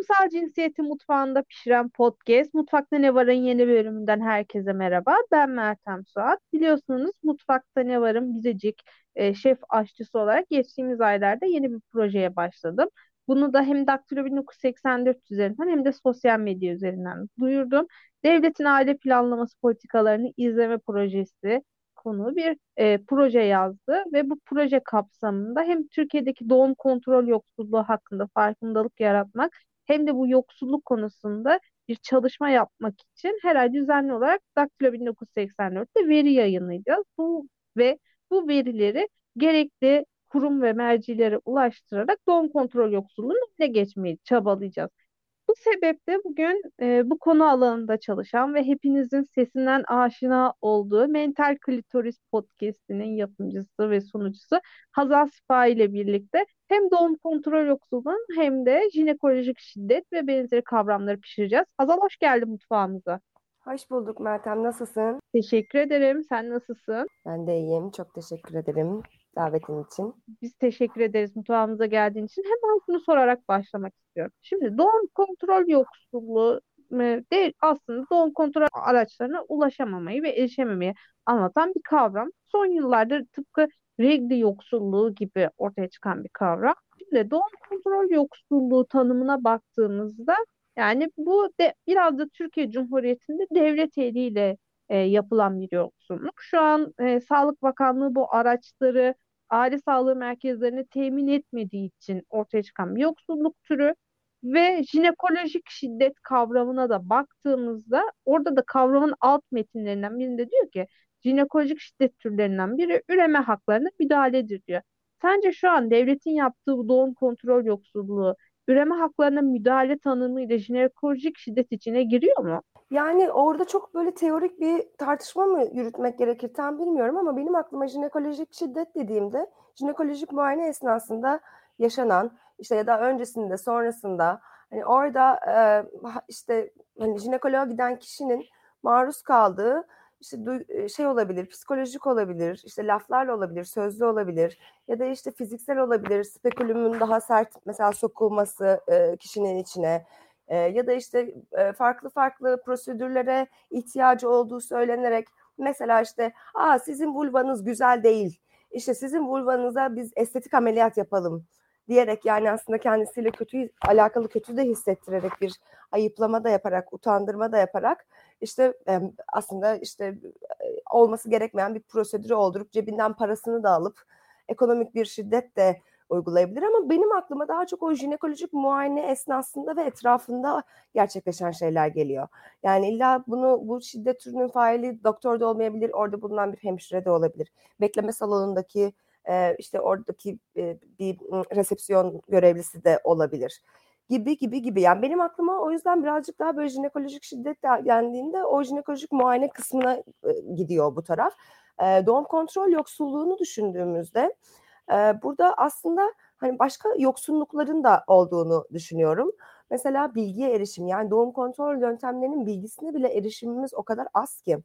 Toplumsal cinsiyeti mutfağında pişiren podcast Mutfakta Ne Var'ın yeni bölümünden herkese merhaba. Ben Meltem Suat. Biliyorsunuz Mutfakta Ne Var'ın Bizecik e, şef aşçısı olarak geçtiğimiz aylarda yeni bir projeye başladım. Bunu da hem Daktilo 1984 üzerinden hem de sosyal medya üzerinden duyurdum. Devletin aile planlaması politikalarını izleme projesi konu bir e, proje yazdı ve bu proje kapsamında hem Türkiye'deki doğum kontrol yoksulluğu hakkında farkındalık yaratmak hem de bu yoksulluk konusunda bir çalışma yapmak için her ay düzenli olarak Daktilo 1984'te veri yayınlayacağız. Bu ve bu verileri gerekli kurum ve mercilere ulaştırarak doğum kontrol yoksulluğunu önüne geçmeyi çabalayacağız. Bu sebeple bugün e, bu konu alanında çalışan ve hepinizin sesinden aşina olduğu Mental Klitoris Podcast'inin yapımcısı ve sunucusu Hazal Sipahi ile birlikte hem doğum kontrol yoksulluğunun hem de jinekolojik şiddet ve benzeri kavramları pişireceğiz. Hazal hoş geldin mutfağımıza. Hoş bulduk Meltem. Nasılsın? Teşekkür ederim. Sen nasılsın? Ben de iyiyim. Çok teşekkür ederim davetin için. Biz teşekkür ederiz mutfağımıza geldiğin için. Hemen şunu sorarak başlamak istiyorum. Şimdi doğum kontrol yoksulluğu de aslında doğum kontrol araçlarına ulaşamamayı ve erişememeyi anlatan bir kavram. Son yıllarda tıpkı regli yoksulluğu gibi ortaya çıkan bir kavram. Şimdi doğum kontrol yoksulluğu tanımına baktığımızda yani bu de biraz da Türkiye Cumhuriyeti'nde devlet eliyle e, yapılan bir yoksulluk. Şu an e, Sağlık Bakanlığı bu araçları aile sağlığı merkezlerine temin etmediği için ortaya çıkan bir yoksulluk türü ve jinekolojik şiddet kavramına da baktığımızda orada da kavramın alt metinlerinden birinde diyor ki jinekolojik şiddet türlerinden biri üreme haklarına müdahaledir diyor. Sence şu an devletin yaptığı bu doğum kontrol yoksulluğu üreme haklarına müdahale tanımıyla jinekolojik şiddet içine giriyor mu? Yani orada çok böyle teorik bir tartışma mı yürütmek gerekir tam bilmiyorum ama benim aklıma jinekolojik şiddet dediğimde jinekolojik muayene esnasında yaşanan işte ya da öncesinde sonrasında hani orada e, işte hani jinekoloğa giden kişinin maruz kaldığı işte şey olabilir, psikolojik olabilir, işte laflarla olabilir, sözlü olabilir ya da işte fiziksel olabilir, spekülümün daha sert mesela sokulması e, kişinin içine ya da işte farklı farklı prosedürlere ihtiyacı olduğu söylenerek mesela işte aa sizin vulvanız güzel değil, işte sizin vulvanıza biz estetik ameliyat yapalım. diyerek yani aslında kendisiyle kötü alakalı kötü de hissettirerek bir ayıplama da yaparak, utandırma da yaparak işte aslında işte olması gerekmeyen bir prosedürü oldurup cebinden parasını da alıp ekonomik bir şiddet de uygulayabilir ama benim aklıma daha çok o jinekolojik muayene esnasında ve etrafında gerçekleşen şeyler geliyor. Yani illa bunu bu şiddet türünün faili doktor da olmayabilir, orada bulunan bir hemşire de olabilir. Bekleme salonundaki işte oradaki bir resepsiyon görevlisi de olabilir gibi gibi gibi. Yani benim aklıma o yüzden birazcık daha böyle jinekolojik şiddet dendiğinde o jinekolojik muayene kısmına gidiyor bu taraf. doğum kontrol yoksulluğunu düşündüğümüzde burada aslında hani başka yoksunlukların da olduğunu düşünüyorum. Mesela bilgiye erişim yani doğum kontrol yöntemlerinin bilgisine bile erişimimiz o kadar az ki.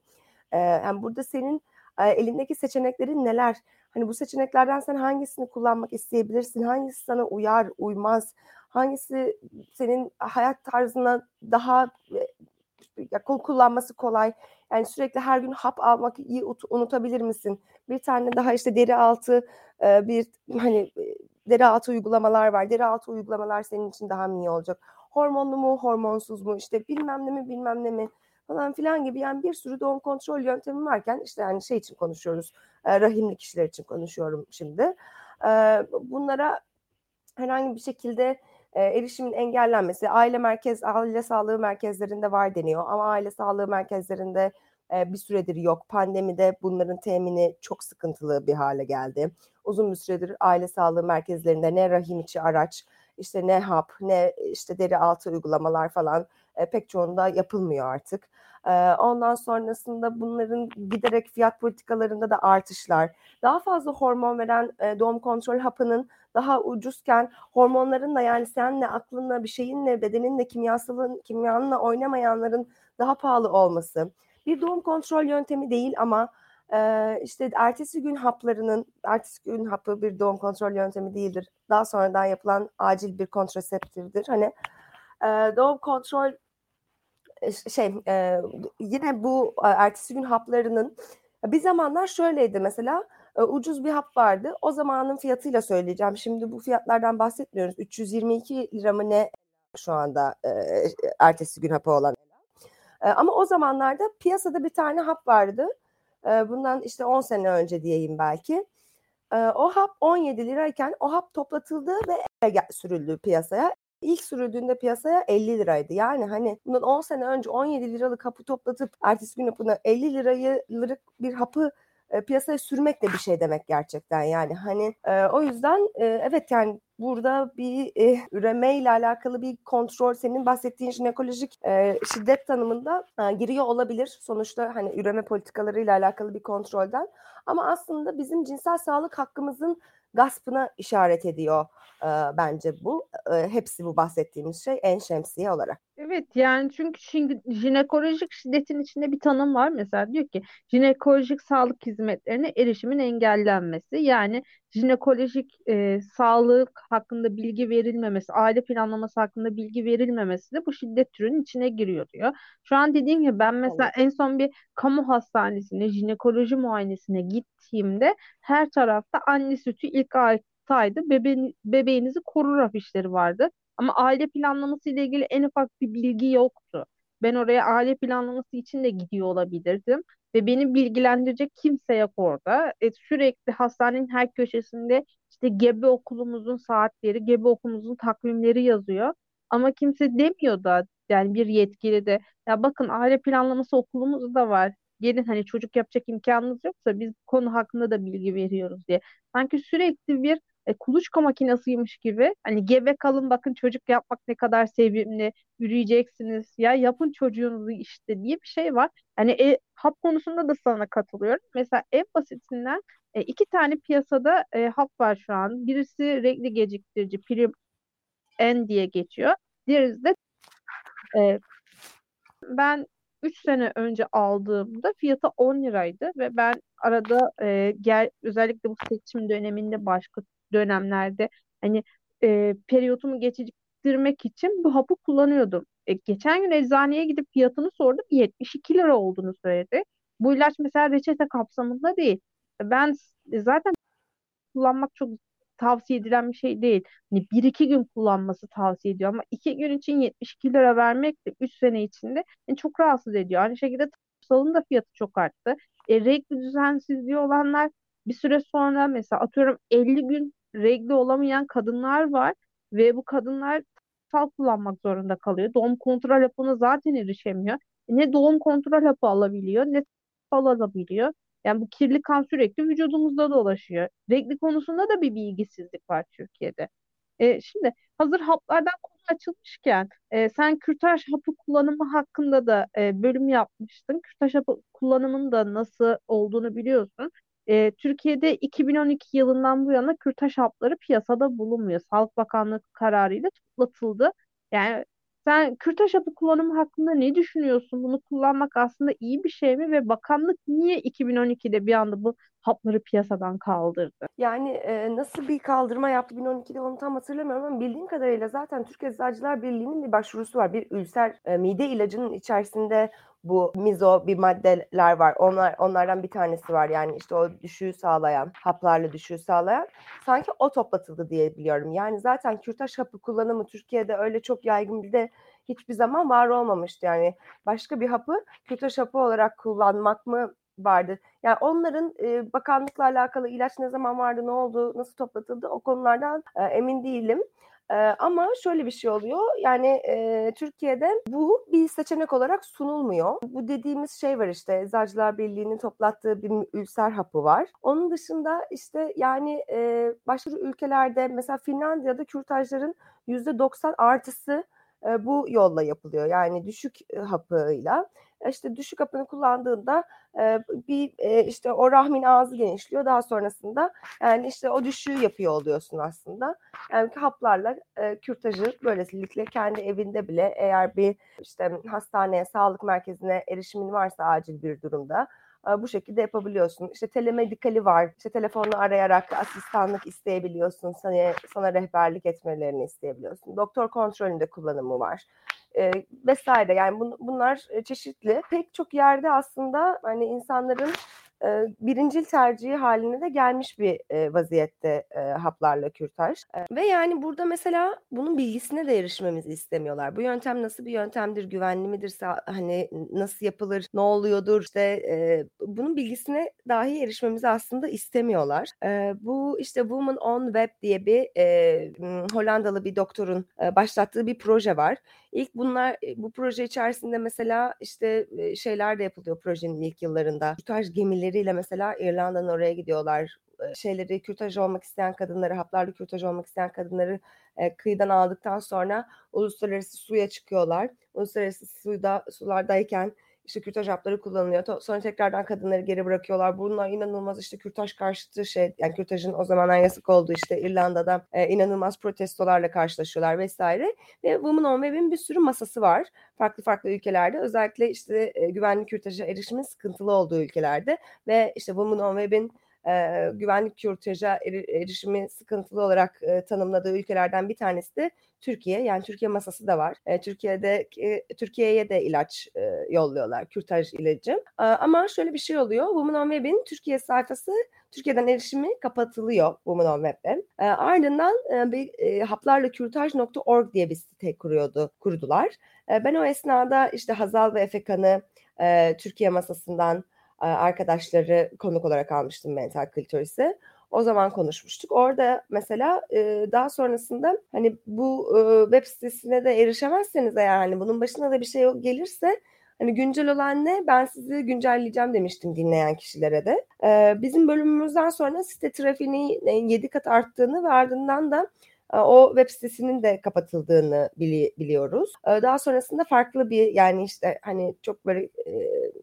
yani burada senin elindeki seçeneklerin neler? Hani bu seçeneklerden sen hangisini kullanmak isteyebilirsin? Hangisi sana uyar, uymaz? Hangisi senin hayat tarzına daha kullanması kolay? Yani sürekli her gün hap almak iyi unutabilir misin? Bir tane daha işte deri altı bir hani deri altı uygulamalar var. Deri altı uygulamalar senin için daha mı iyi olacak? Hormonlu mu, hormonsuz mu? İşte bilmem ne mi, bilmem ne mi? falan filan gibi yani bir sürü doğum kontrol yöntemi varken işte yani şey için konuşuyoruz rahimli kişiler için konuşuyorum şimdi bunlara herhangi bir şekilde erişimin engellenmesi aile merkez aile sağlığı merkezlerinde var deniyor ama aile sağlığı merkezlerinde bir süredir yok. Pandemide bunların temini çok sıkıntılı bir hale geldi. Uzun bir süredir aile sağlığı merkezlerinde ne rahim içi araç, işte ne hap, ne işte deri altı uygulamalar falan e, pek çoğunda yapılmıyor artık. Ondan sonrasında bunların giderek fiyat politikalarında da artışlar, daha fazla hormon veren doğum kontrol hapının daha ucuzken hormonların da yani senle aklınla bir şeyinle bedeninle kimyasalın kimyanla oynamayanların daha pahalı olması. Bir doğum kontrol yöntemi değil ama işte ertesi gün haplarının ertesi gün hapı bir doğum kontrol yöntemi değildir. Daha sonradan yapılan acil bir kontraseptiftir. Hani doğum kontrol şey e, yine bu e, ertesi gün haplarının bir zamanlar şöyleydi mesela e, ucuz bir hap vardı. O zamanın fiyatıyla söyleyeceğim. Şimdi bu fiyatlardan bahsetmiyoruz. 322 lira mı ne şu anda e, ertesi gün hapı olan. E, ama o zamanlarda piyasada bir tane hap vardı. E, bundan işte 10 sene önce diyeyim belki. E, o hap 17 lirayken o hap toplatıldı ve sürüldü piyasaya ilk sürüldüğünde piyasaya 50 liraydı. Yani hani bundan 10 sene önce 17 liralık hapı toplatıp ertesi gün hapına 50 lirayı bir hapı e, piyasaya sürmek de bir şey demek gerçekten yani. Hani e, o yüzden e, evet yani burada bir e, üreme ile alakalı bir kontrol senin bahsettiğin jinekolojik e, şiddet tanımında e, giriyor olabilir. Sonuçta hani üreme politikaları ile alakalı bir kontrolden. Ama aslında bizim cinsel sağlık hakkımızın gaspına işaret ediyor e, bence bu. E, hepsi bu bahsettiğimiz şey en şemsiye olarak. Evet yani çünkü şimdi jinekolojik şiddetin içinde bir tanım var. Mesela diyor ki jinekolojik sağlık hizmetlerine erişimin engellenmesi. Yani jinekolojik e, sağlık hakkında bilgi verilmemesi, aile planlaması hakkında bilgi verilmemesi de bu şiddet türünün içine giriyor diyor. Şu an dediğim gibi ben mesela en son bir kamu hastanesine jinekoloji muayenesine gittiğimde her tarafta anne sütü ilk 6 ayda bebe bebeğinizi korur afişleri vardı. Ama aile planlaması ile ilgili en ufak bir bilgi yoktu. Ben oraya aile planlaması için de gidiyor olabilirdim. Ve beni bilgilendirecek kimse yok orada. E, sürekli hastanenin her köşesinde işte gebe okulumuzun saatleri, gebe okulumuzun takvimleri yazıyor. Ama kimse demiyor da yani bir yetkili de ya bakın aile planlaması okulumuz da var. Gelin hani çocuk yapacak imkanınız yoksa biz konu hakkında da bilgi veriyoruz diye. Sanki sürekli bir e, kuluçka makinasıymış gibi hani gebe kalın bakın çocuk yapmak ne kadar sevimli yürüyeceksiniz ya yapın çocuğunuzu işte diye bir şey var. Hani e, hap konusunda da sana katılıyorum. Mesela en basitinden e, iki tane piyasada e, hap var şu an. Birisi renkli geciktirici prim N diye geçiyor. Diğeri de e, ben 3 sene önce aldığımda fiyatı 10 liraydı ve ben arada e, gel özellikle bu seçim döneminde başka dönemlerde hani e, periyotumu geçirmek için bu hapı kullanıyordum. E, geçen gün eczaneye gidip fiyatını sordum. 72 lira olduğunu söyledi. Bu ilaç mesela reçete kapsamında değil. Ben zaten kullanmak çok tavsiye edilen bir şey değil. Hani bir iki gün kullanması tavsiye ediyor ama iki gün için 72 lira vermek de 3 sene içinde yani çok rahatsız ediyor. Aynı şekilde salın da fiyatı çok arttı. E, renkli düzensizliği olanlar bir süre sonra mesela atıyorum 50 gün regli olamayan kadınlar var ve bu kadınlar sal kullanmak zorunda kalıyor. Doğum kontrol hapına zaten erişemiyor. Ne doğum kontrol hapı alabiliyor ne sal alabiliyor. Yani bu kirli kan sürekli vücudumuzda dolaşıyor. Regli konusunda da bir bilgisizlik var Türkiye'de. E, şimdi hazır haplardan konu açılmışken e, sen kürtaj hapı kullanımı hakkında da e, bölüm yapmıştın. Kürtaj hapı kullanımının da nasıl olduğunu biliyorsun. E, Türkiye'de 2012 yılından bu yana kürtaj hapları piyasada bulunmuyor. Sağlık Bakanlığı kararıyla toplatıldı. Yani sen kürtaj hapı kullanımı hakkında ne düşünüyorsun? Bunu kullanmak aslında iyi bir şey mi ve bakanlık niye 2012'de bir anda bu hapları piyasadan kaldırdı? Yani e, nasıl bir kaldırma yaptı 2012'de onu tam hatırlamıyorum ama bildiğim kadarıyla zaten Türk Eczacılar Birliği'nin bir başvurusu var. Bir ülser e, mide ilacının içerisinde bu mizo bir maddeler var. Onlar onlardan bir tanesi var. Yani işte o düşüğü sağlayan, haplarla düşüğü sağlayan. Sanki o toplatıldı diye biliyorum. Yani zaten kürtaj hapı kullanımı Türkiye'de öyle çok yaygın bir de hiçbir zaman var olmamıştı. Yani başka bir hapı kürtaj hapı olarak kullanmak mı vardı. Yani onların e, bakanlıkla alakalı ilaç ne zaman vardı, ne oldu, nasıl toplatıldı o konulardan e, emin değilim. E, ama şöyle bir şey oluyor. Yani e, Türkiye'de bu bir seçenek olarak sunulmuyor. Bu dediğimiz şey var işte Eczacılar Birliği'nin toplattığı bir ülser hapı var. Onun dışında işte yani e, başka ülkelerde mesela Finlandiya'da kürtajların %90 artısı e, bu yolla yapılıyor. Yani düşük e, hapıyla işte düşük hapını kullandığında e, bir e, işte o rahmin ağzı genişliyor. Daha sonrasında yani işte o düşüğü yapıyor oluyorsun aslında. Yani haplarla e, kürtajı böylelikle kendi evinde bile eğer bir işte hastaneye, sağlık merkezine erişimin varsa acil bir durumda bu şekilde yapabiliyorsun. İşte telemedikali var. İşte telefonla arayarak asistanlık isteyebiliyorsun. Sana, sana rehberlik etmelerini isteyebiliyorsun. Doktor kontrolünde kullanımı var e, vesaire yani bun, bunlar çeşitli. Pek çok yerde aslında hani insanların birincil tercihi haline de gelmiş bir vaziyette haplarla kürtaj. Ve yani burada mesela bunun bilgisine de erişmemizi istemiyorlar. Bu yöntem nasıl bir yöntemdir, güvenli midir, hani nasıl yapılır, ne oluyordur işte bunun bilgisine dahi erişmemizi aslında istemiyorlar. Bu işte Women on Web diye bir e, Hollandalı bir doktorun başlattığı bir proje var. İlk bunlar bu proje içerisinde mesela işte şeyler de yapılıyor projenin ilk yıllarında. Kürtaj gemileriyle mesela İrlanda'nın oraya gidiyorlar. Şeyleri kürtaj olmak isteyen kadınları, haplarlı kürtaj olmak isteyen kadınları e, kıyıdan aldıktan sonra uluslararası suya çıkıyorlar. Uluslararası suda sulardayken işte kürtaj hapları kullanılıyor. Sonra tekrardan kadınları geri bırakıyorlar. Bunlar inanılmaz işte kürtaj karşıtı şey yani kürtajın o zamanlar yasak olduğu işte İrlanda'da e, inanılmaz protestolarla karşılaşıyorlar vesaire. Ve Women on Web'in bir sürü masası var. Farklı farklı ülkelerde özellikle işte e, güvenli kürtaja erişimin sıkıntılı olduğu ülkelerde ve işte Women on Web'in güvenlik kürtaja erişimi sıkıntılı olarak e, tanımladığı ülkelerden bir tanesi de Türkiye. Yani Türkiye masası da var. E, Türkiye'de e, Türkiye'ye de ilaç e, yolluyorlar. Kürtaj ilacı. E, ama şöyle bir şey oluyor. Women on Web'in Türkiye sayfası Türkiye'den erişimi kapatılıyor Women on Web'de. E, ardından e, bir e, haplarlakürtaj.org diye bir site kuruyordu, kurdular. E, ben o esnada işte Hazal ve Efekan'ı e, Türkiye masasından arkadaşları konuk olarak almıştım mental klitoris'e. O zaman konuşmuştuk. Orada mesela e, daha sonrasında hani bu e, web sitesine de erişemezseniz eğer hani bunun başına da bir şey gelirse hani güncel olan ne ben sizi güncelleyeceğim demiştim dinleyen kişilere de. E, bizim bölümümüzden sonra site trafiğini 7 kat arttığını ve ardından da o web sitesinin de kapatıldığını bili biliyoruz. Daha sonrasında farklı bir yani işte hani çok böyle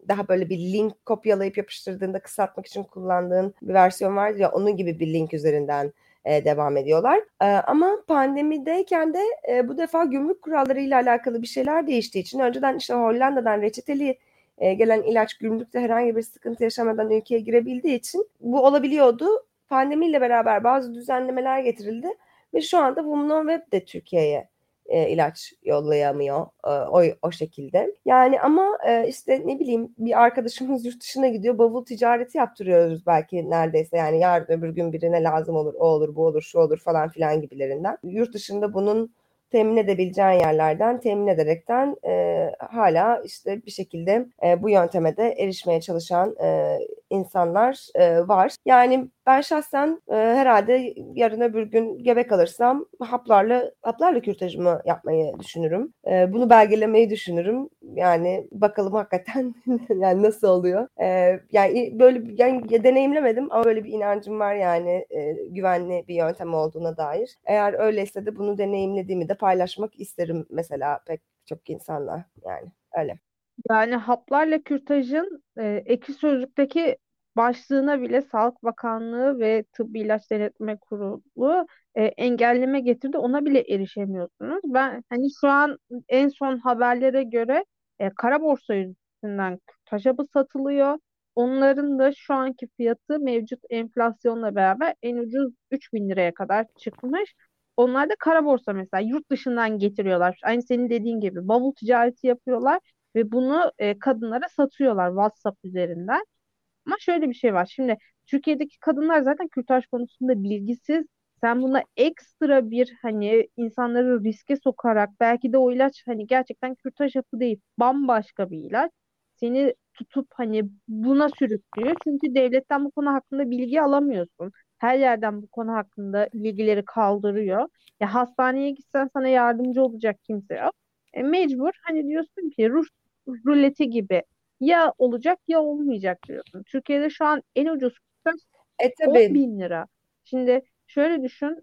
daha böyle bir link kopyalayıp yapıştırdığında kısaltmak için kullandığın bir versiyon vardı ya onun gibi bir link üzerinden devam ediyorlar. ama pandemideyken de bu defa gümrük kurallarıyla alakalı bir şeyler değiştiği için önceden işte Hollanda'dan reçeteli gelen ilaç gümrükte herhangi bir sıkıntı yaşamadan ülkeye girebildiği için bu olabiliyordu. Pandemiyle beraber bazı düzenlemeler getirildi ve şu anda Women Web de Türkiye'ye e, ilaç yollayamıyor e, o, o şekilde. Yani ama e, işte ne bileyim bir arkadaşımız yurt dışına gidiyor bavul ticareti yaptırıyoruz belki neredeyse yani yarın öbür gün birine lazım olur o olur bu olur şu olur falan filan gibilerinden. Yurt dışında bunun temin edebileceğin yerlerden temin ederekten e, hala işte bir şekilde e, bu yönteme de erişmeye çalışan e, insanlar e, var. Yani ben şahsen e, herhalde yarın öbür gün gebe kalırsam haplarla haplarla kürtajımı yapmayı düşünürüm. E, bunu belgelemeyi düşünürüm. Yani bakalım hakikaten yani nasıl oluyor. E, yani böyle yani deneyimlemedim ama böyle bir inancım var yani e, güvenli bir yöntem olduğuna dair. Eğer öyleyse de bunu deneyimlediğimi de paylaşmak isterim mesela pek çok insanla yani öyle. Yani haplarla kürtajın e, ekşi sözlükteki başlığına bile Sağlık Bakanlığı ve Tıbbi İlaç Denetme Kurulu e, engelleme getirdi. Ona bile erişemiyorsunuz. Ben hani şu an en son haberlere göre e, kara borsa yüzünden taşabı satılıyor. Onların da şu anki fiyatı mevcut enflasyonla beraber en ucuz 3000 liraya kadar çıkmış. Onlar da kara borsa mesela yurt dışından getiriyorlar. Aynı senin dediğin gibi bavul ticareti yapıyorlar ve bunu e, kadınlara satıyorlar WhatsApp üzerinden. Ama şöyle bir şey var. Şimdi Türkiye'deki kadınlar zaten kürtaj konusunda bilgisiz. Sen buna ekstra bir hani insanları riske sokarak belki de o ilaç hani gerçekten kürtaj hapı değil bambaşka bir ilaç. Seni tutup hani buna sürüklüyor. Çünkü devletten bu konu hakkında bilgi alamıyorsun. Her yerden bu konu hakkında bilgileri kaldırıyor. Ya hastaneye gitsen sana yardımcı olacak kimse yok. E, mecbur hani diyorsun ki Rus ruleti gibi ya olacak ya olmayacak diyorsun. Türkiye'de şu an en ucuz kurs e, tabii. 10 bin lira. Şimdi şöyle düşün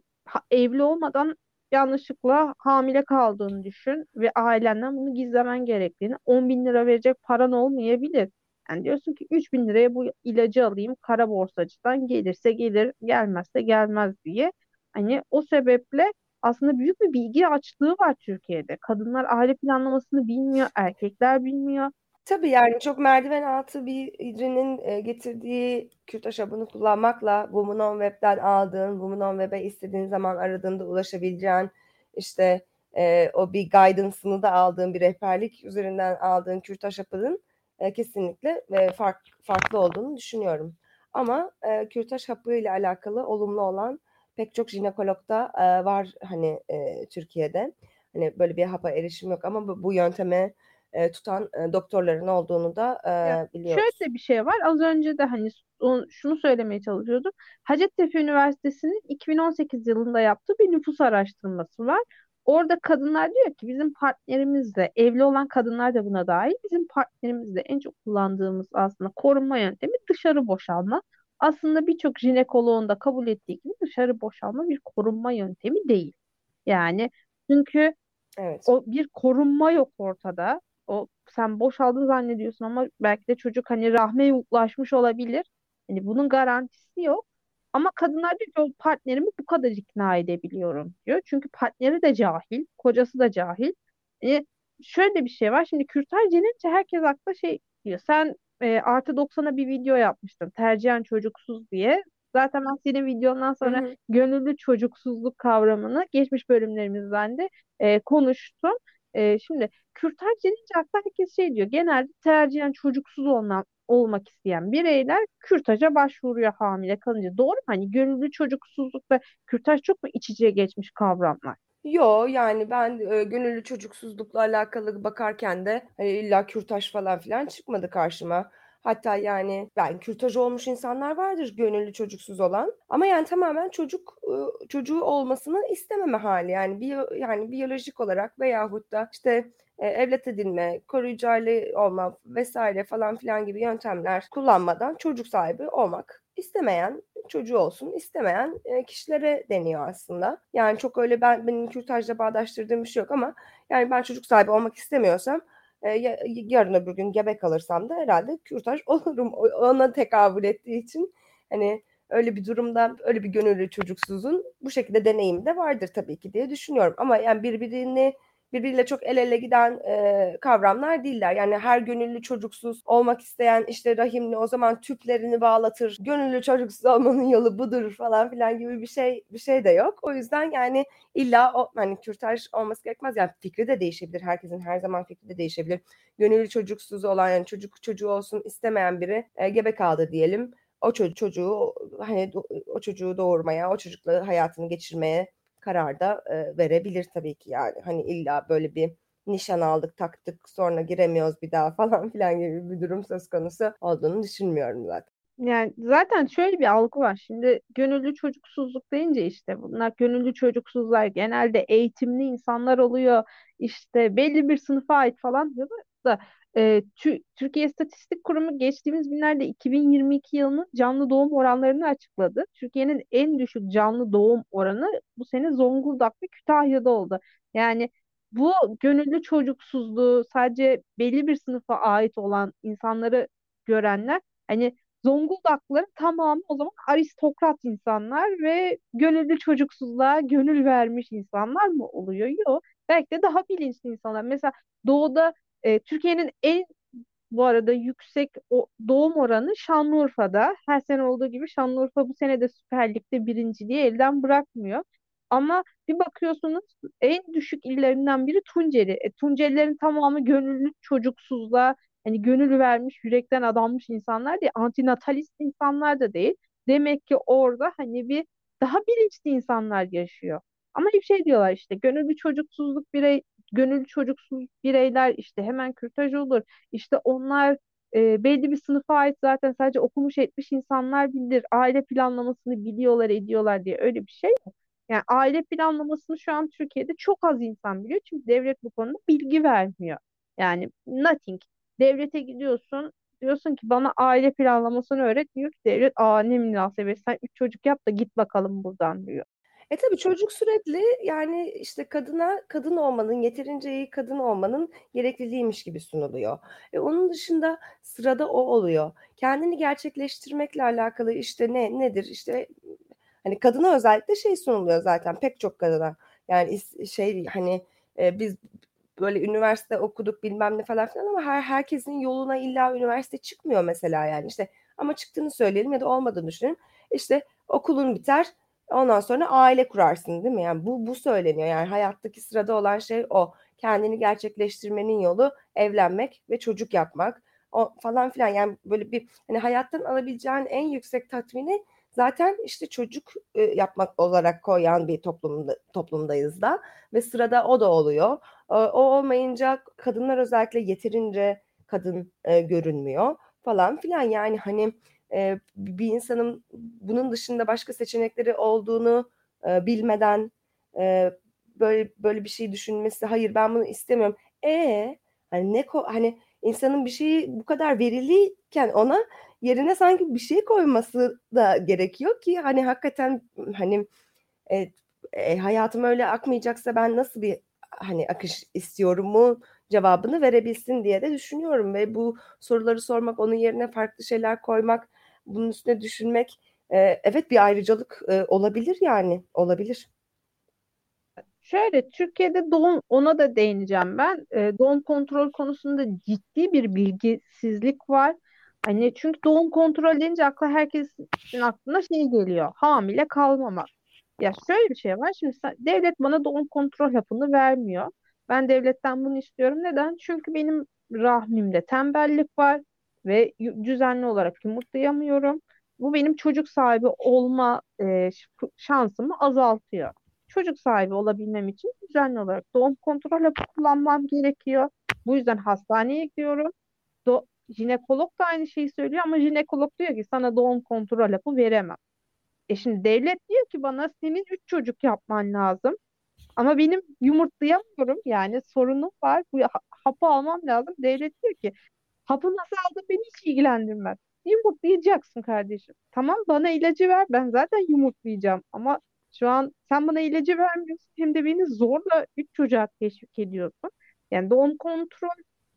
evli olmadan yanlışlıkla hamile kaldığını düşün ve ailenden bunu gizlemen gerektiğini 10 bin lira verecek paran olmayabilir. Yani diyorsun ki 3 bin liraya bu ilacı alayım kara borsacıdan gelirse gelir gelmezse gelmez diye. Hani o sebeple aslında büyük bir bilgi açlığı var Türkiye'de. Kadınlar aile planlamasını bilmiyor, erkekler bilmiyor. Tabii yani çok merdiven altı birinin e, getirdiği kürtaj hapını kullanmakla Women on Web'den aldığın, Women on Web'e istediğin zaman aradığında ulaşabileceğin işte e, o bir guidance'ını da aldığın bir rehberlik üzerinden aldığın kürtaj hapının e, kesinlikle e, fark, farklı olduğunu düşünüyorum. Ama e, kürtaj hapı ile alakalı olumlu olan pek çok jinekologda e, var hani e, Türkiye'de. Hani böyle bir hapa erişim yok ama bu, bu yönteme e, tutan e, doktorların olduğunu da e, Ya, biliyoruz. şöyle bir şey var. Az önce de hani şunu söylemeye çalışıyordum. Hacettepe Üniversitesi'nin 2018 yılında yaptığı bir nüfus araştırması var. Orada kadınlar diyor ki bizim partnerimizle, evli olan kadınlar da buna dahil, bizim partnerimizle en çok kullandığımız aslında korunma yöntemi dışarı boşalma. Aslında birçok jinekoloğun da kabul ettiği gibi dışarı boşalma bir korunma yöntemi değil. Yani çünkü Evet. o bir korunma yok ortada. O sen boşaldın zannediyorsun ama belki de çocuk hani rahme ulaşmış olabilir. Hani bunun garantisi yok. Ama kadınlar diyor ki partnerimi bu kadar ikna edebiliyorum diyor. Çünkü partneri de cahil, kocası da cahil. E, şöyle bir şey var. Şimdi kürtaj denince herkes akla şey diyor. Sen e, artı 90'a bir video yapmıştın. Tercihen çocuksuz diye. Zaten ben senin videondan sonra hı. gönüllü çocuksuzluk kavramını geçmiş bölümlerimizden de e, konuştum. E, şimdi kürtaj denince akla herkes şey diyor. Genelde tercihen çocuksuz olmak, olmak isteyen bireyler kürtaja başvuruyor hamile kalınca. Doğru mu? Hani gönüllü çocuksuzluk ve kürtaj çok mu iç içe geçmiş kavramlar? Yo yani ben e, gönüllü çocuksuzlukla alakalı bakarken de hani illa kürtaj falan filan çıkmadı karşıma. Hatta yani ben kürtaj olmuş insanlar vardır gönüllü çocuksuz olan. Ama yani tamamen çocuk çocuğu olmasını istememe hali. Yani biyo, yani biyolojik olarak veyahut da işte e, evlat edinme, koruyucu aile olma vesaire falan filan gibi yöntemler kullanmadan çocuk sahibi olmak istemeyen çocuğu olsun istemeyen e, kişilere deniyor aslında. Yani çok öyle ben benim kürtajla bağdaştırdığım bir şey yok ama yani ben çocuk sahibi olmak istemiyorsam e, ya- yarın öbür gün gebe kalırsam da herhalde kürtaj olurum. Ona tekabül ettiği için hani öyle bir durumda öyle bir gönüllü çocuksuzun bu şekilde deneyimi de vardır tabii ki diye düşünüyorum. Ama yani birbirini birbiriyle çok el ele giden e, kavramlar değiller. Yani her gönüllü çocuksuz olmak isteyen işte rahimli o zaman tüplerini bağlatır. Gönüllü çocuksuz olmanın yolu budur falan filan gibi bir şey bir şey de yok. O yüzden yani illa o hani kürtaj olması gerekmez. Yani fikri de değişebilir. Herkesin her zaman fikri de değişebilir. Gönüllü çocuksuz olan yani çocuk çocuğu olsun istemeyen biri e, gebe kaldı diyelim. O çocuğu, hani o çocuğu doğurmaya, o çocukla hayatını geçirmeye karar da e, verebilir tabii ki yani. Hani illa böyle bir nişan aldık taktık sonra giremiyoruz bir daha falan filan gibi bir durum söz konusu olduğunu düşünmüyorum zaten. Yani zaten şöyle bir algı var. Şimdi gönüllü çocuksuzluk deyince işte bunlar gönüllü çocuksuzlar genelde eğitimli insanlar oluyor. İşte belli bir sınıfa ait falan diyorlar da e, Tü- Türkiye İstatistik Kurumu geçtiğimiz günlerde 2022 yılının canlı doğum oranlarını açıkladı. Türkiye'nin en düşük canlı doğum oranı bu sene Zonguldak ve Kütahya'da oldu. Yani bu gönüllü çocuksuzluğu sadece belli bir sınıfa ait olan insanları görenler hani Zonguldaklıların tamamı o zaman aristokrat insanlar ve gönüllü çocuksuzluğa gönül vermiş insanlar mı oluyor? Yok. Belki de daha bilinçli insanlar. Mesela doğuda e, Türkiye'nin en bu arada yüksek o, doğum oranı Şanlıurfa'da. Her sene olduğu gibi Şanlıurfa bu sene de Süper Lig'de birinciliği elden bırakmıyor. Ama bir bakıyorsunuz en düşük illerinden biri Tunceli. E, Tuncelilerin tamamı gönüllü çocuksuzluğa hani gönül vermiş, yürekten adanmış insanlar değil, antinatalist insanlar da değil. Demek ki orada hani bir daha bilinçli insanlar yaşıyor. Ama hep şey diyorlar işte gönüllü çocuksuzluk birey, gönüllü çocuksuz bireyler işte hemen kürtaj olur. İşte onlar e, belli bir sınıfa ait zaten sadece okumuş etmiş insanlar bilir. Aile planlamasını biliyorlar, ediyorlar diye öyle bir şey. Yani aile planlamasını şu an Türkiye'de çok az insan biliyor. Çünkü devlet bu konuda bilgi vermiyor. Yani nothing. Devlete gidiyorsun diyorsun ki bana aile planlamasını öğret. Diyor ki devlet aa ne münasebet sen üç çocuk yap da git bakalım buradan diyor. E tabii çocuk sürekli yani işte kadına kadın olmanın yeterince iyi kadın olmanın gerekliliğiymiş gibi sunuluyor. E onun dışında sırada o oluyor. Kendini gerçekleştirmekle alakalı işte ne nedir işte hani kadına özellikle şey sunuluyor zaten pek çok kadına. Yani şey hani e, biz böyle üniversite okuduk bilmem ne falan filan ama her herkesin yoluna illa üniversite çıkmıyor mesela yani işte ama çıktığını söyleyelim ya da olmadığını düşünelim. İşte okulun biter ondan sonra aile kurarsın değil mi? Yani bu bu söyleniyor yani hayattaki sırada olan şey o. Kendini gerçekleştirmenin yolu evlenmek ve çocuk yapmak o falan filan yani böyle bir hani hayattan alabileceğin en yüksek tatmini zaten işte çocuk e, yapmak olarak koyan bir toplumda toplumdayız da ve sırada o da oluyor. E, o olmayınca kadınlar özellikle yeterince kadın e, görünmüyor falan filan yani hani e, bir insanın bunun dışında başka seçenekleri olduğunu e, bilmeden e, böyle böyle bir şey düşünmesi hayır ben bunu istemiyorum. E hani ne hani insanın bir şeyi bu kadar veriliyken ona yerine sanki bir şey koyması da gerekiyor ki hani hakikaten hani e, e, hayatım öyle akmayacaksa ben nasıl bir hani akış istiyorum mu cevabını verebilsin diye de düşünüyorum ve bu soruları sormak onun yerine farklı şeyler koymak bunun üstüne düşünmek e, evet bir ayrıcalık e, olabilir yani olabilir. Şöyle Türkiye'de doğum ona da değineceğim ben. E, doğum kontrol konusunda ciddi bir bilgisizlik var. Hani çünkü doğum kontrol deyince akla herkesin aklına şey geliyor. Hamile kalmamak. Ya şöyle bir şey var. Şimdi sen, devlet bana doğum kontrol hapını vermiyor. Ben devletten bunu istiyorum. Neden? Çünkü benim rahmimde tembellik var ve düzenli olarak yumurtlayamıyorum. Bu benim çocuk sahibi olma e, şansımı azaltıyor çocuk sahibi olabilmem için düzenli olarak doğum kontrol hapı kullanmam gerekiyor. Bu yüzden hastaneye gidiyorum. Do jinekolog da aynı şeyi söylüyor ama jinekolog diyor ki sana doğum kontrol hapı veremem. E şimdi devlet diyor ki bana senin üç çocuk yapman lazım. Ama benim yumurtlayamıyorum yani sorunum var. Bu hapı almam lazım. Devlet diyor ki hapı nasıl aldın beni hiç ilgilendirmez. Yumurtlayacaksın kardeşim. Tamam bana ilacı ver ben zaten yumurtlayacağım ama şu an sen bana ilacı vermiyorsun hem de beni zorla üç çocuğa teşvik ediyorsun. Yani doğum kontrol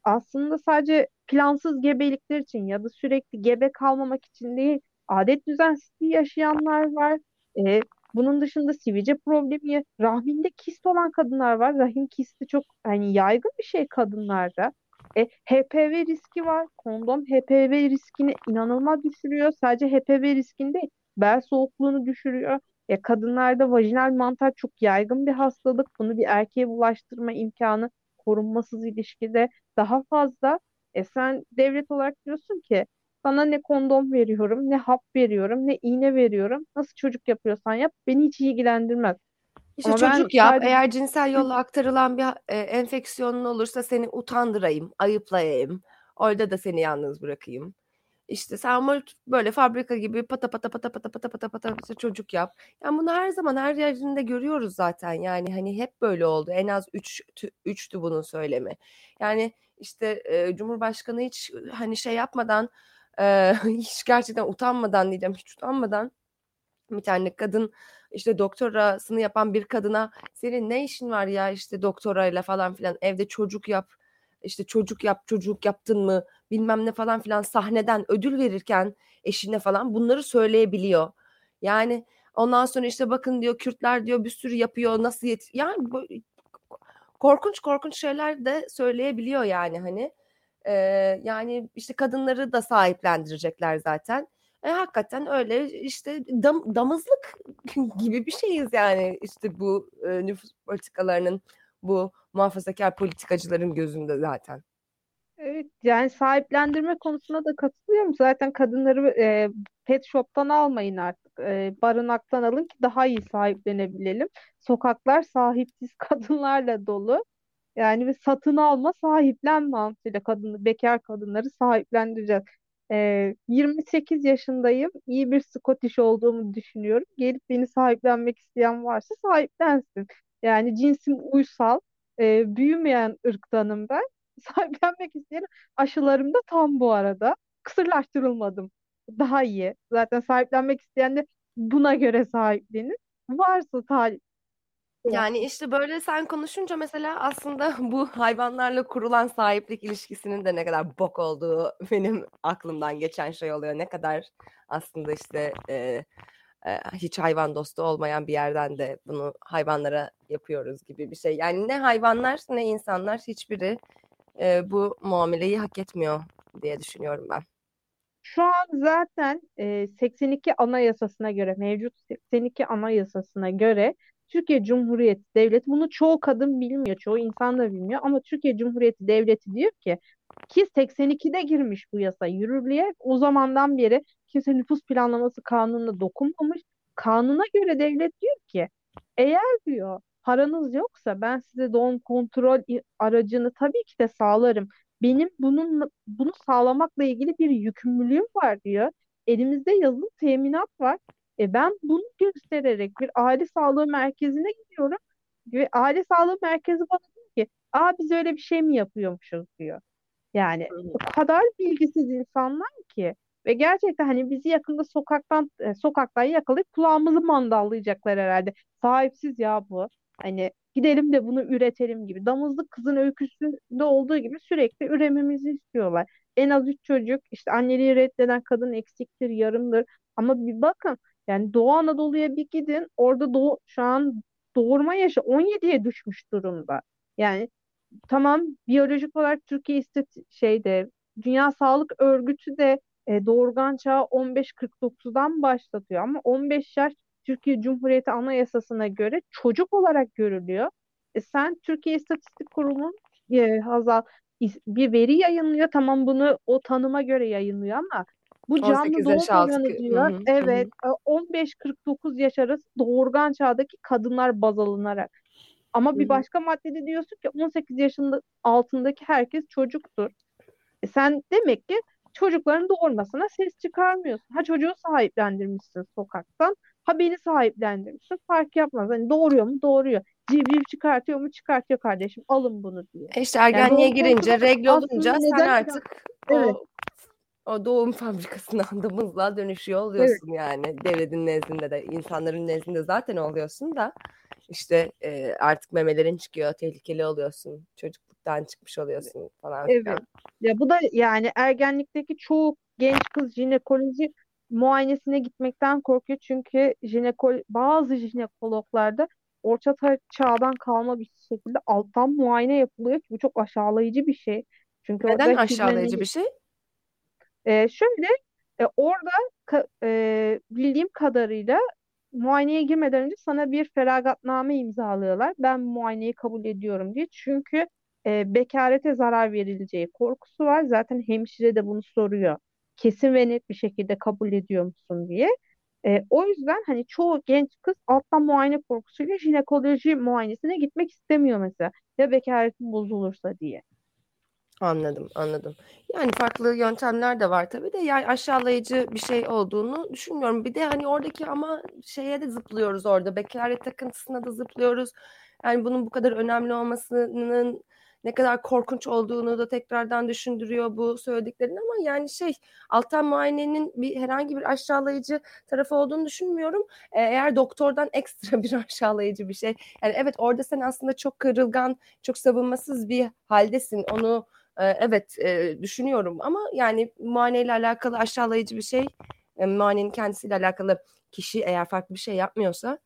aslında sadece plansız gebelikler için ya da sürekli gebe kalmamak için değil, adet düzensizliği yaşayanlar var. Ee, bunun dışında sivilce problemi, rahminde kist olan kadınlar var. Rahim kisti çok hani yaygın bir şey kadınlarda. E, HPV riski var. Kondom HPV riskini inanılmaz düşürüyor. Sadece HPV riskinde bel soğukluğunu düşürüyor. Ya kadınlarda vajinal mantar çok yaygın bir hastalık. Bunu bir erkeğe bulaştırma imkanı korunmasız ilişkide daha fazla. E sen devlet olarak diyorsun ki sana ne kondom veriyorum, ne hap veriyorum, ne iğne veriyorum. Nasıl çocuk yapıyorsan yap. Beni hiç ilgilendirmez. İşte Ama çocuk yap. Sadece... Eğer cinsel yolla aktarılan bir e, enfeksiyonun olursa seni utandırayım, ayıplayayım. Orada da seni yalnız bırakayım. İşte sen böyle fabrika gibi pata pata pata pata pata pata pata işte çocuk yap. Yani bunu her zaman her yerinde görüyoruz zaten. Yani hani hep böyle oldu. En az 3 üç, üçtü bunun söylemi. Yani işte e, Cumhurbaşkanı hiç hani şey yapmadan e, hiç gerçekten utanmadan diyeceğim hiç utanmadan bir tane kadın işte doktorasını yapan bir kadına senin ne işin var ya işte doktorayla falan filan evde çocuk yap işte çocuk yap çocuk yaptın mı bilmem ne falan filan sahneden ödül verirken eşine falan bunları söyleyebiliyor. Yani ondan sonra işte bakın diyor Kürtler diyor bir sürü yapıyor nasıl yet yani korkunç korkunç şeyler de söyleyebiliyor yani hani ee, yani işte kadınları da sahiplendirecekler zaten. E, hakikaten öyle işte dam, damızlık gibi bir şeyiz yani işte bu e, nüfus politikalarının bu muhafazakar politikacıların gözünde zaten. Evet, yani sahiplendirme konusuna da katılıyorum. Zaten kadınları e, pet shop'tan almayın artık. E, barınaktan alın ki daha iyi sahiplenebilelim. Sokaklar sahipsiz kadınlarla dolu. Yani bir satın alma, sahiplen mantığıyla kadını, bekar kadınları sahiplendireceğiz. E, 28 yaşındayım. İyi bir Scottish olduğumu düşünüyorum. Gelip beni sahiplenmek isteyen varsa sahiplensin. Yani cinsim uysal, e, büyümeyen ırktanım ben. Sahiplenmek isteyen aşılarım da tam bu arada. Kısırlaştırılmadım. Daha iyi. Zaten sahiplenmek isteyen de buna göre sahiplenir. Varsa talip yani işte böyle sen konuşunca mesela aslında bu hayvanlarla kurulan sahiplik ilişkisinin de ne kadar bok olduğu benim aklımdan geçen şey oluyor. Ne kadar aslında işte e, hiç hayvan dostu olmayan bir yerden de bunu hayvanlara yapıyoruz gibi bir şey. Yani ne hayvanlar ne insanlar hiçbiri bu muameleyi hak etmiyor diye düşünüyorum ben. Şu an zaten 82 Anayasasına göre, mevcut 82 Anayasasına göre Türkiye Cumhuriyeti Devleti bunu çoğu kadın bilmiyor, çoğu insan da bilmiyor ama Türkiye Cumhuriyeti Devleti diyor ki ki 82'de girmiş bu yasa yürürlüğe. O zamandan beri kimse nüfus planlaması kanununa dokunmamış. Kanuna göre devlet diyor ki eğer diyor paranız yoksa ben size doğum kontrol aracını tabii ki de sağlarım. Benim bunun bunu sağlamakla ilgili bir yükümlülüğüm var diyor. Elimizde yazılı teminat var. E ben bunu göstererek bir aile sağlığı merkezine gidiyorum ve aile sağlığı merkezi bana diyor ki aa biz öyle bir şey mi yapıyormuşuz diyor. Yani o kadar bilgisiz insanlar ki ve gerçekten hani bizi yakında sokaktan e, sokaktan yakalayıp kulağımızı mandallayacaklar herhalde. Sahipsiz ya bu. Hani gidelim de bunu üretelim gibi. Damızlık kızın öyküsünde olduğu gibi sürekli ürememizi istiyorlar. En az üç çocuk işte anneliği reddeden kadın eksiktir, yarımdır. Ama bir bakın yani Doğu Anadolu'ya bir gidin. Orada doğu, şu an doğurma yaşı 17'ye düşmüş durumda. Yani tamam biyolojik olarak Türkiye istati şeyde Dünya Sağlık Örgütü de e, doğurgan çağı 15-49'dan başlatıyor ama 15 yaş Türkiye Cumhuriyeti Anayasası'na göre çocuk olarak görülüyor. E, sen Türkiye İstatistik Kurumu e, Hazal bir veri yayınlıyor. Tamam bunu o tanıma göre yayınlıyor ama bu canlı doğum oranı diyor. Hı hı, evet hı. 15-49 yaş arası doğurgan çağdaki kadınlar baz alınarak. Ama bir başka maddede diyorsun ki 18 yaşında altındaki herkes çocuktur. E sen demek ki çocukların doğurmasına ses çıkarmıyorsun. Ha çocuğu sahiplendirmişsin sokaktan. Ha beni sahiplendirmişsin. Fark yapmaz. Hani doğuruyor mu? Doğuruyor. Civciv çıkartıyor mu? Çıkartıyor kardeşim. Alın bunu diye. E işte ergenliğe yani girince, regl olunca sen artık evet. o, o doğum fabrikasına adamızla dönüşüyor oluyorsun evet. yani. Devletin nezdinde de, insanların nezdinde zaten oluyorsun da işte e, artık memelerin çıkıyor, tehlikeli oluyorsun. Çocukluktan çıkmış oluyorsun falan. Evet. Falan. Ya bu da yani ergenlikteki çoğu genç kız jinekoloji muayenesine gitmekten korkuyor. Çünkü jinekol bazı jinekologlarda orta çağdan kalma bir şekilde alttan muayene yapılıyor ki bu çok aşağılayıcı bir şey. Çünkü Neden aşağılayıcı bir şey? E, şöyle e, orada ka, e, bildiğim kadarıyla muayeneye girmeden önce sana bir feragatname imzalıyorlar. Ben muayeneyi kabul ediyorum diye. Çünkü e, bekarete zarar verileceği korkusu var. Zaten hemşire de bunu soruyor. Kesin ve net bir şekilde kabul ediyor musun diye. E, o yüzden hani çoğu genç kız alttan muayene korkusuyla jinekoloji muayenesine gitmek istemiyor mesela. Ya bekaretin bozulursa diye. Anladım, anladım. Yani farklı yöntemler de var tabii de yani aşağılayıcı bir şey olduğunu düşünmüyorum. Bir de hani oradaki ama şeye de zıplıyoruz orada. Bekaret takıntısına da zıplıyoruz. Yani bunun bu kadar önemli olmasının ne kadar korkunç olduğunu da tekrardan düşündürüyor bu söylediklerin ama yani şey alttan muayenenin bir herhangi bir aşağılayıcı tarafı olduğunu düşünmüyorum. Eğer doktordan ekstra bir aşağılayıcı bir şey yani evet orada sen aslında çok kırılgan, çok savunmasız bir haldesin. Onu evet düşünüyorum ama yani muayeneyle alakalı aşağılayıcı bir şey e, muayenenin kendisiyle alakalı kişi eğer farklı bir şey yapmıyorsa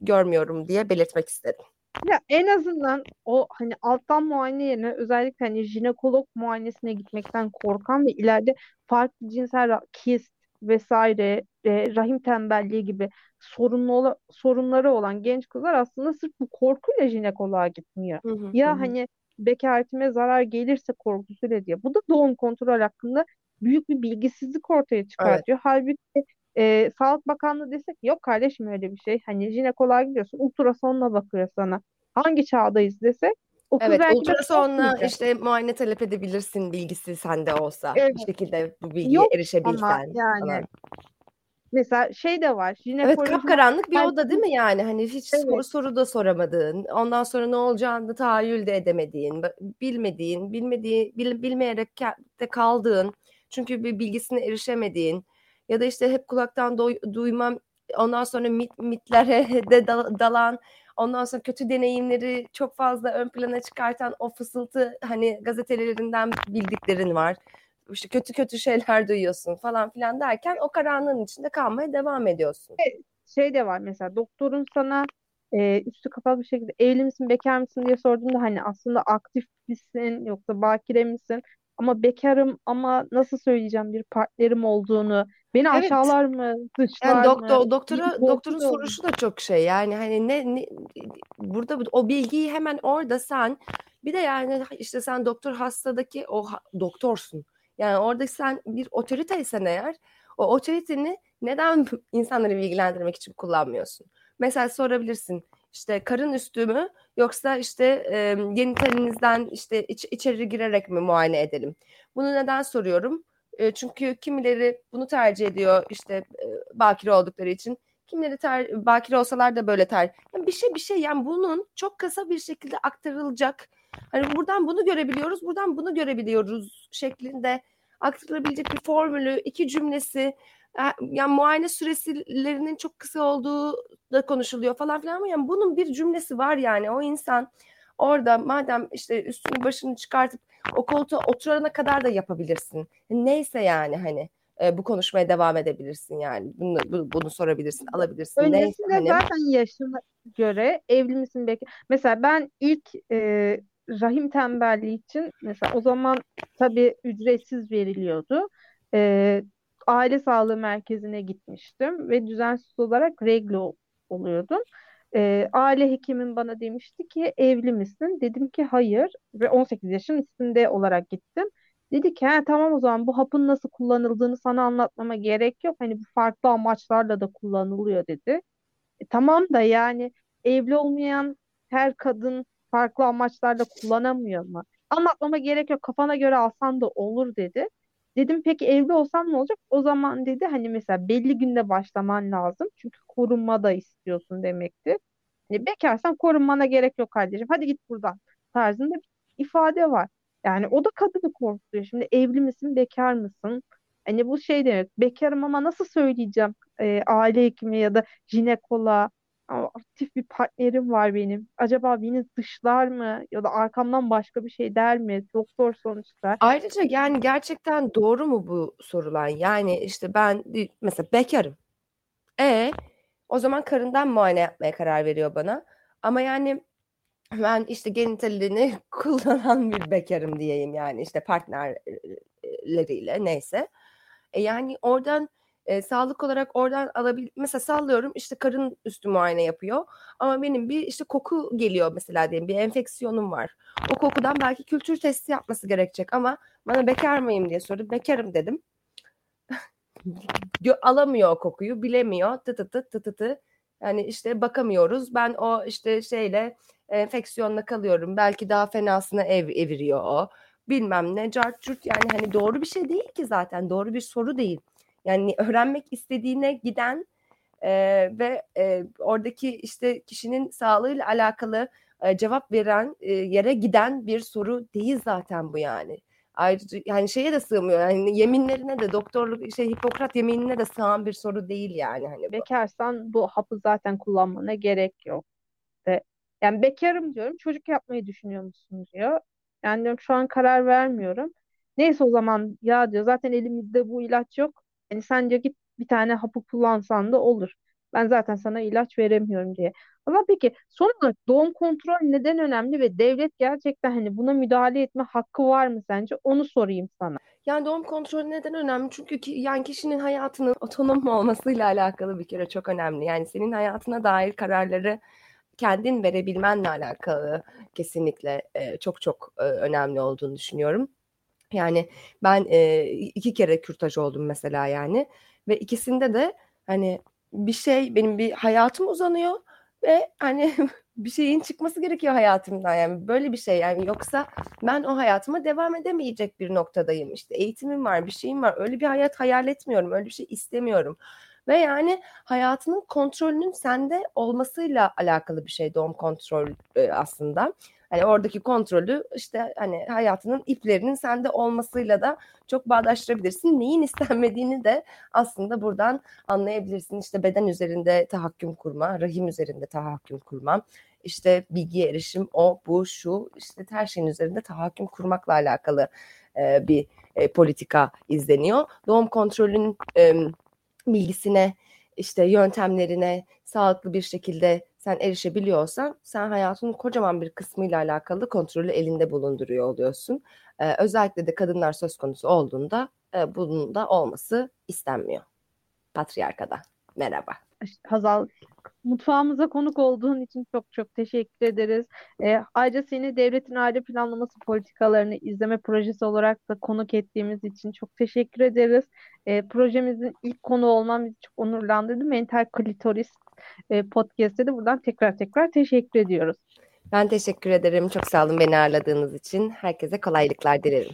görmüyorum diye belirtmek istedim. Ya en azından o hani alttan muayene yerine özellikle hani jinekolog muayenesine gitmekten korkan ve ileride farklı cinsel kist vesaire e, rahim tembelliği gibi sorunlu sorunları olan genç kızlar aslında sırf bu korkuyla jinekoloğa gitmiyor. Hı hı, ya hı. hani bekaretime zarar gelirse korkusuyla diye. Bu da doğum kontrol hakkında büyük bir bilgisizlik ortaya çıkartıyor. Evet. Halbuki e, Sağlık Bakanlığı desek yok kardeşim öyle bir şey. Hani jinekoloğa gidiyorsun ultrasonla bakıyor sana. Hangi çağdayız desek o evet ultrasonla işte muayene talep edebilirsin bilgisi sende olsa. Evet. Bir şekilde bu bilgiye yok erişebilsen. Ama yani falan. Mesela şey de var. Evet kapkaranlık bir oda değil mi yani? Hani hiç evet. soru, soru da soramadığın, ondan sonra ne olacağını tahayyül de edemediğin, bilmediğin, bilmediği, bil, bilmeyerek de kaldığın, çünkü bir bilgisine erişemediğin ya da işte hep kulaktan doy, duymam ondan sonra mit, mitlere de dalan ondan sonra kötü deneyimleri çok fazla ön plana çıkartan o fısıltı hani gazetelerinden bildiklerin var işte kötü kötü şeyler duyuyorsun falan filan derken o karanlığın içinde kalmaya devam ediyorsun. Şey de var mesela doktorun sana e, üstü kapalı bir şekilde evli misin bekar mısın diye sorduğunda hani aslında aktif misin yoksa bakire misin? Ama bekarım ama nasıl söyleyeceğim bir partnerim olduğunu beni evet. aşağılar mı dışlar yani doktor, mı? Doktora, doktorun sorusu da çok şey yani hani ne, ne burada o bilgiyi hemen orada sen bir de yani işte sen doktor hastadaki o doktorsun. Yani orada sen bir otoriteysen eğer o otoriteni neden insanları bilgilendirmek için kullanmıyorsun? Mesela sorabilirsin işte karın üstü mü yoksa işte e, genitalinizden işte iç, içeri girerek mi muayene edelim? Bunu neden soruyorum? E, çünkü kimileri bunu tercih ediyor işte e, bakire oldukları için. Kimileri ter, bakire olsalar da böyle ter. Yani bir şey bir şey yani bunun çok kısa bir şekilde aktarılacak. Hani buradan bunu görebiliyoruz, buradan bunu görebiliyoruz şeklinde aktarılabilecek bir formülü, iki cümlesi yani muayene sürelerinin çok kısa olduğu da konuşuluyor falan filan ama yani bunun bir cümlesi var yani o insan orada madem işte üstünü başını çıkartıp o koltuğa oturana kadar da yapabilirsin. Neyse yani hani e, bu konuşmaya devam edebilirsin yani. Bunu, bu, bunu sorabilirsin, alabilirsin. Öncesinde Neyse, hani... zaten yaşına göre evli misin belki. Mesela ben ilk e, rahim tembelliği için mesela o zaman tabii ücretsiz veriliyordu. E, aile sağlığı merkezine gitmiştim ve düzensiz olarak reglo oluyordum. E, aile hekimin bana demişti ki evli misin? Dedim ki hayır ve 18 yaşın üstünde olarak gittim. Dedi ki tamam o zaman bu hapın nasıl kullanıldığını sana anlatmama gerek yok. Hani bu farklı amaçlarla da kullanılıyor dedi. E, tamam da yani evli olmayan her kadın farklı amaçlarla kullanamıyor mu? Anlatmama gerek yok kafana göre alsan da olur dedi. Dedim peki evli olsam ne olacak? O zaman dedi hani mesela belli günde başlaman lazım. Çünkü korunma da istiyorsun demekti. Hani bekarsan korunmana gerek yok kardeşim. Hadi git buradan tarzında bir ifade var. Yani o da kadını korkutuyor. Şimdi evli misin, bekar mısın? Hani bu şey demek. Bekarım ama nasıl söyleyeceğim e, aile hekimi ya da jinekoloğa aktif bir partnerim var benim. Acaba beni dışlar mı ya da arkamdan başka bir şey der mi? Doktor sonuçta. Ayrıca yani gerçekten doğru mu bu sorular? Yani işte ben mesela bekarım. E o zaman karından muayene yapmaya karar veriyor bana. Ama yani ben işte genitalini kullanan bir bekarım diyeyim yani işte partnerleriyle neyse. E yani oradan e, sağlık olarak oradan alabil mesela sallıyorum işte karın üstü muayene yapıyor ama benim bir işte koku geliyor mesela diyelim bir enfeksiyonum var. O kokudan belki kültür testi yapması gerekecek ama bana bekar mıyım diye sordu. Bekarım dedim. alamıyor o kokuyu, bilemiyor. Tı tı tı tı tı tı. Yani işte bakamıyoruz. Ben o işte şeyle enfeksiyonla kalıyorum. Belki daha fenasına ev eviriyor o. Bilmem ne cart curt yani hani doğru bir şey değil ki zaten. Doğru bir soru değil. Yani öğrenmek istediğine giden e, ve e, oradaki işte kişinin sağlığıyla alakalı e, cevap veren e, yere giden bir soru değil zaten bu yani. Ayrıca yani şeye de sığmıyor. Yani yeminlerine de doktorluk şey Hipokrat yeminine de sığan bir soru değil yani hani. Bu. Bekarsan bu hapı zaten kullanmana gerek yok. De, yani bekarım diyorum. Çocuk yapmayı düşünüyor musun diyor. Yani diyorum şu an karar vermiyorum. Neyse o zaman ya diyor zaten elimizde bu ilaç yok. Yani sence git bir tane hapı kullansan da olur. Ben zaten sana ilaç veremiyorum diye. Ama peki son olarak doğum kontrol neden önemli ve devlet gerçekten hani buna müdahale etme hakkı var mı sence? Onu sorayım sana. Yani doğum kontrolü neden önemli? Çünkü ki, yani kişinin hayatının otonom olmasıyla alakalı bir kere çok önemli. Yani senin hayatına dair kararları kendin verebilmenle alakalı kesinlikle e, çok çok e, önemli olduğunu düşünüyorum. Yani ben e, iki kere kürtaj oldum mesela yani ve ikisinde de hani bir şey benim bir hayatım uzanıyor ve hani bir şeyin çıkması gerekiyor hayatımdan. Yani böyle bir şey yani yoksa ben o hayatıma devam edemeyecek bir noktadayım. İşte eğitimim var bir şeyim var. Öyle bir hayat hayal etmiyorum öyle bir şey istemiyorum ve yani hayatının kontrolünün sende olmasıyla alakalı bir şey doğum kontrol aslında. Hani oradaki kontrolü işte hani hayatının iplerinin sende olmasıyla da çok bağdaştırabilirsin. Neyin istenmediğini de aslında buradan anlayabilirsin. İşte beden üzerinde tahakküm kurma, rahim üzerinde tahakküm kurma, işte bilgi erişim, o, bu, şu, işte her şeyin üzerinde tahakküm kurmakla alakalı e, bir e, politika izleniyor. Doğum kontrolün e, bilgisine, işte yöntemlerine sağlıklı bir şekilde sen erişebiliyorsan sen hayatının kocaman bir kısmıyla alakalı kontrolü elinde bulunduruyor oluyorsun. Ee, özellikle de kadınlar söz konusu olduğunda e, bunun da olması istenmiyor. Patriarkada. Merhaba. Hazal mutfağımıza konuk olduğun için çok çok teşekkür ederiz. E, ayrıca seni devletin aile planlaması politikalarını izleme projesi olarak da konuk ettiğimiz için çok teşekkür ederiz. E, projemizin ilk konu olman bizi çok onurlandırdı. Mental Klitoris e, podcast'te de buradan tekrar tekrar teşekkür ediyoruz. Ben teşekkür ederim. Çok sağ olun beni ağırladığınız için. Herkese kolaylıklar dilerim.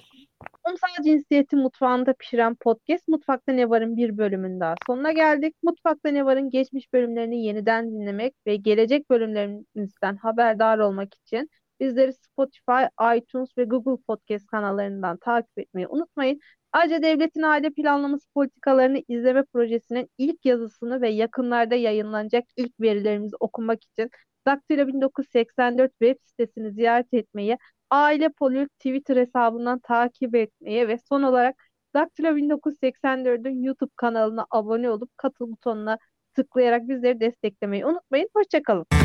Toplumsal cinsiyeti mutfağında pişiren podcast Mutfakta Ne Var'ın bir bölümün daha sonuna geldik. Mutfakta Ne Var'ın geçmiş bölümlerini yeniden dinlemek ve gelecek bölümlerimizden haberdar olmak için bizleri Spotify, iTunes ve Google Podcast kanallarından takip etmeyi unutmayın. Ayrıca devletin aile planlaması politikalarını izleme projesinin ilk yazısını ve yakınlarda yayınlanacak ilk verilerimizi okumak için Daktilo 1984 web sitesini ziyaret etmeyi, Aile Polül Twitter hesabından takip etmeyi ve son olarak Daktilo 1984'ün YouTube kanalına abone olup katıl butonuna tıklayarak bizleri desteklemeyi unutmayın. Hoşçakalın.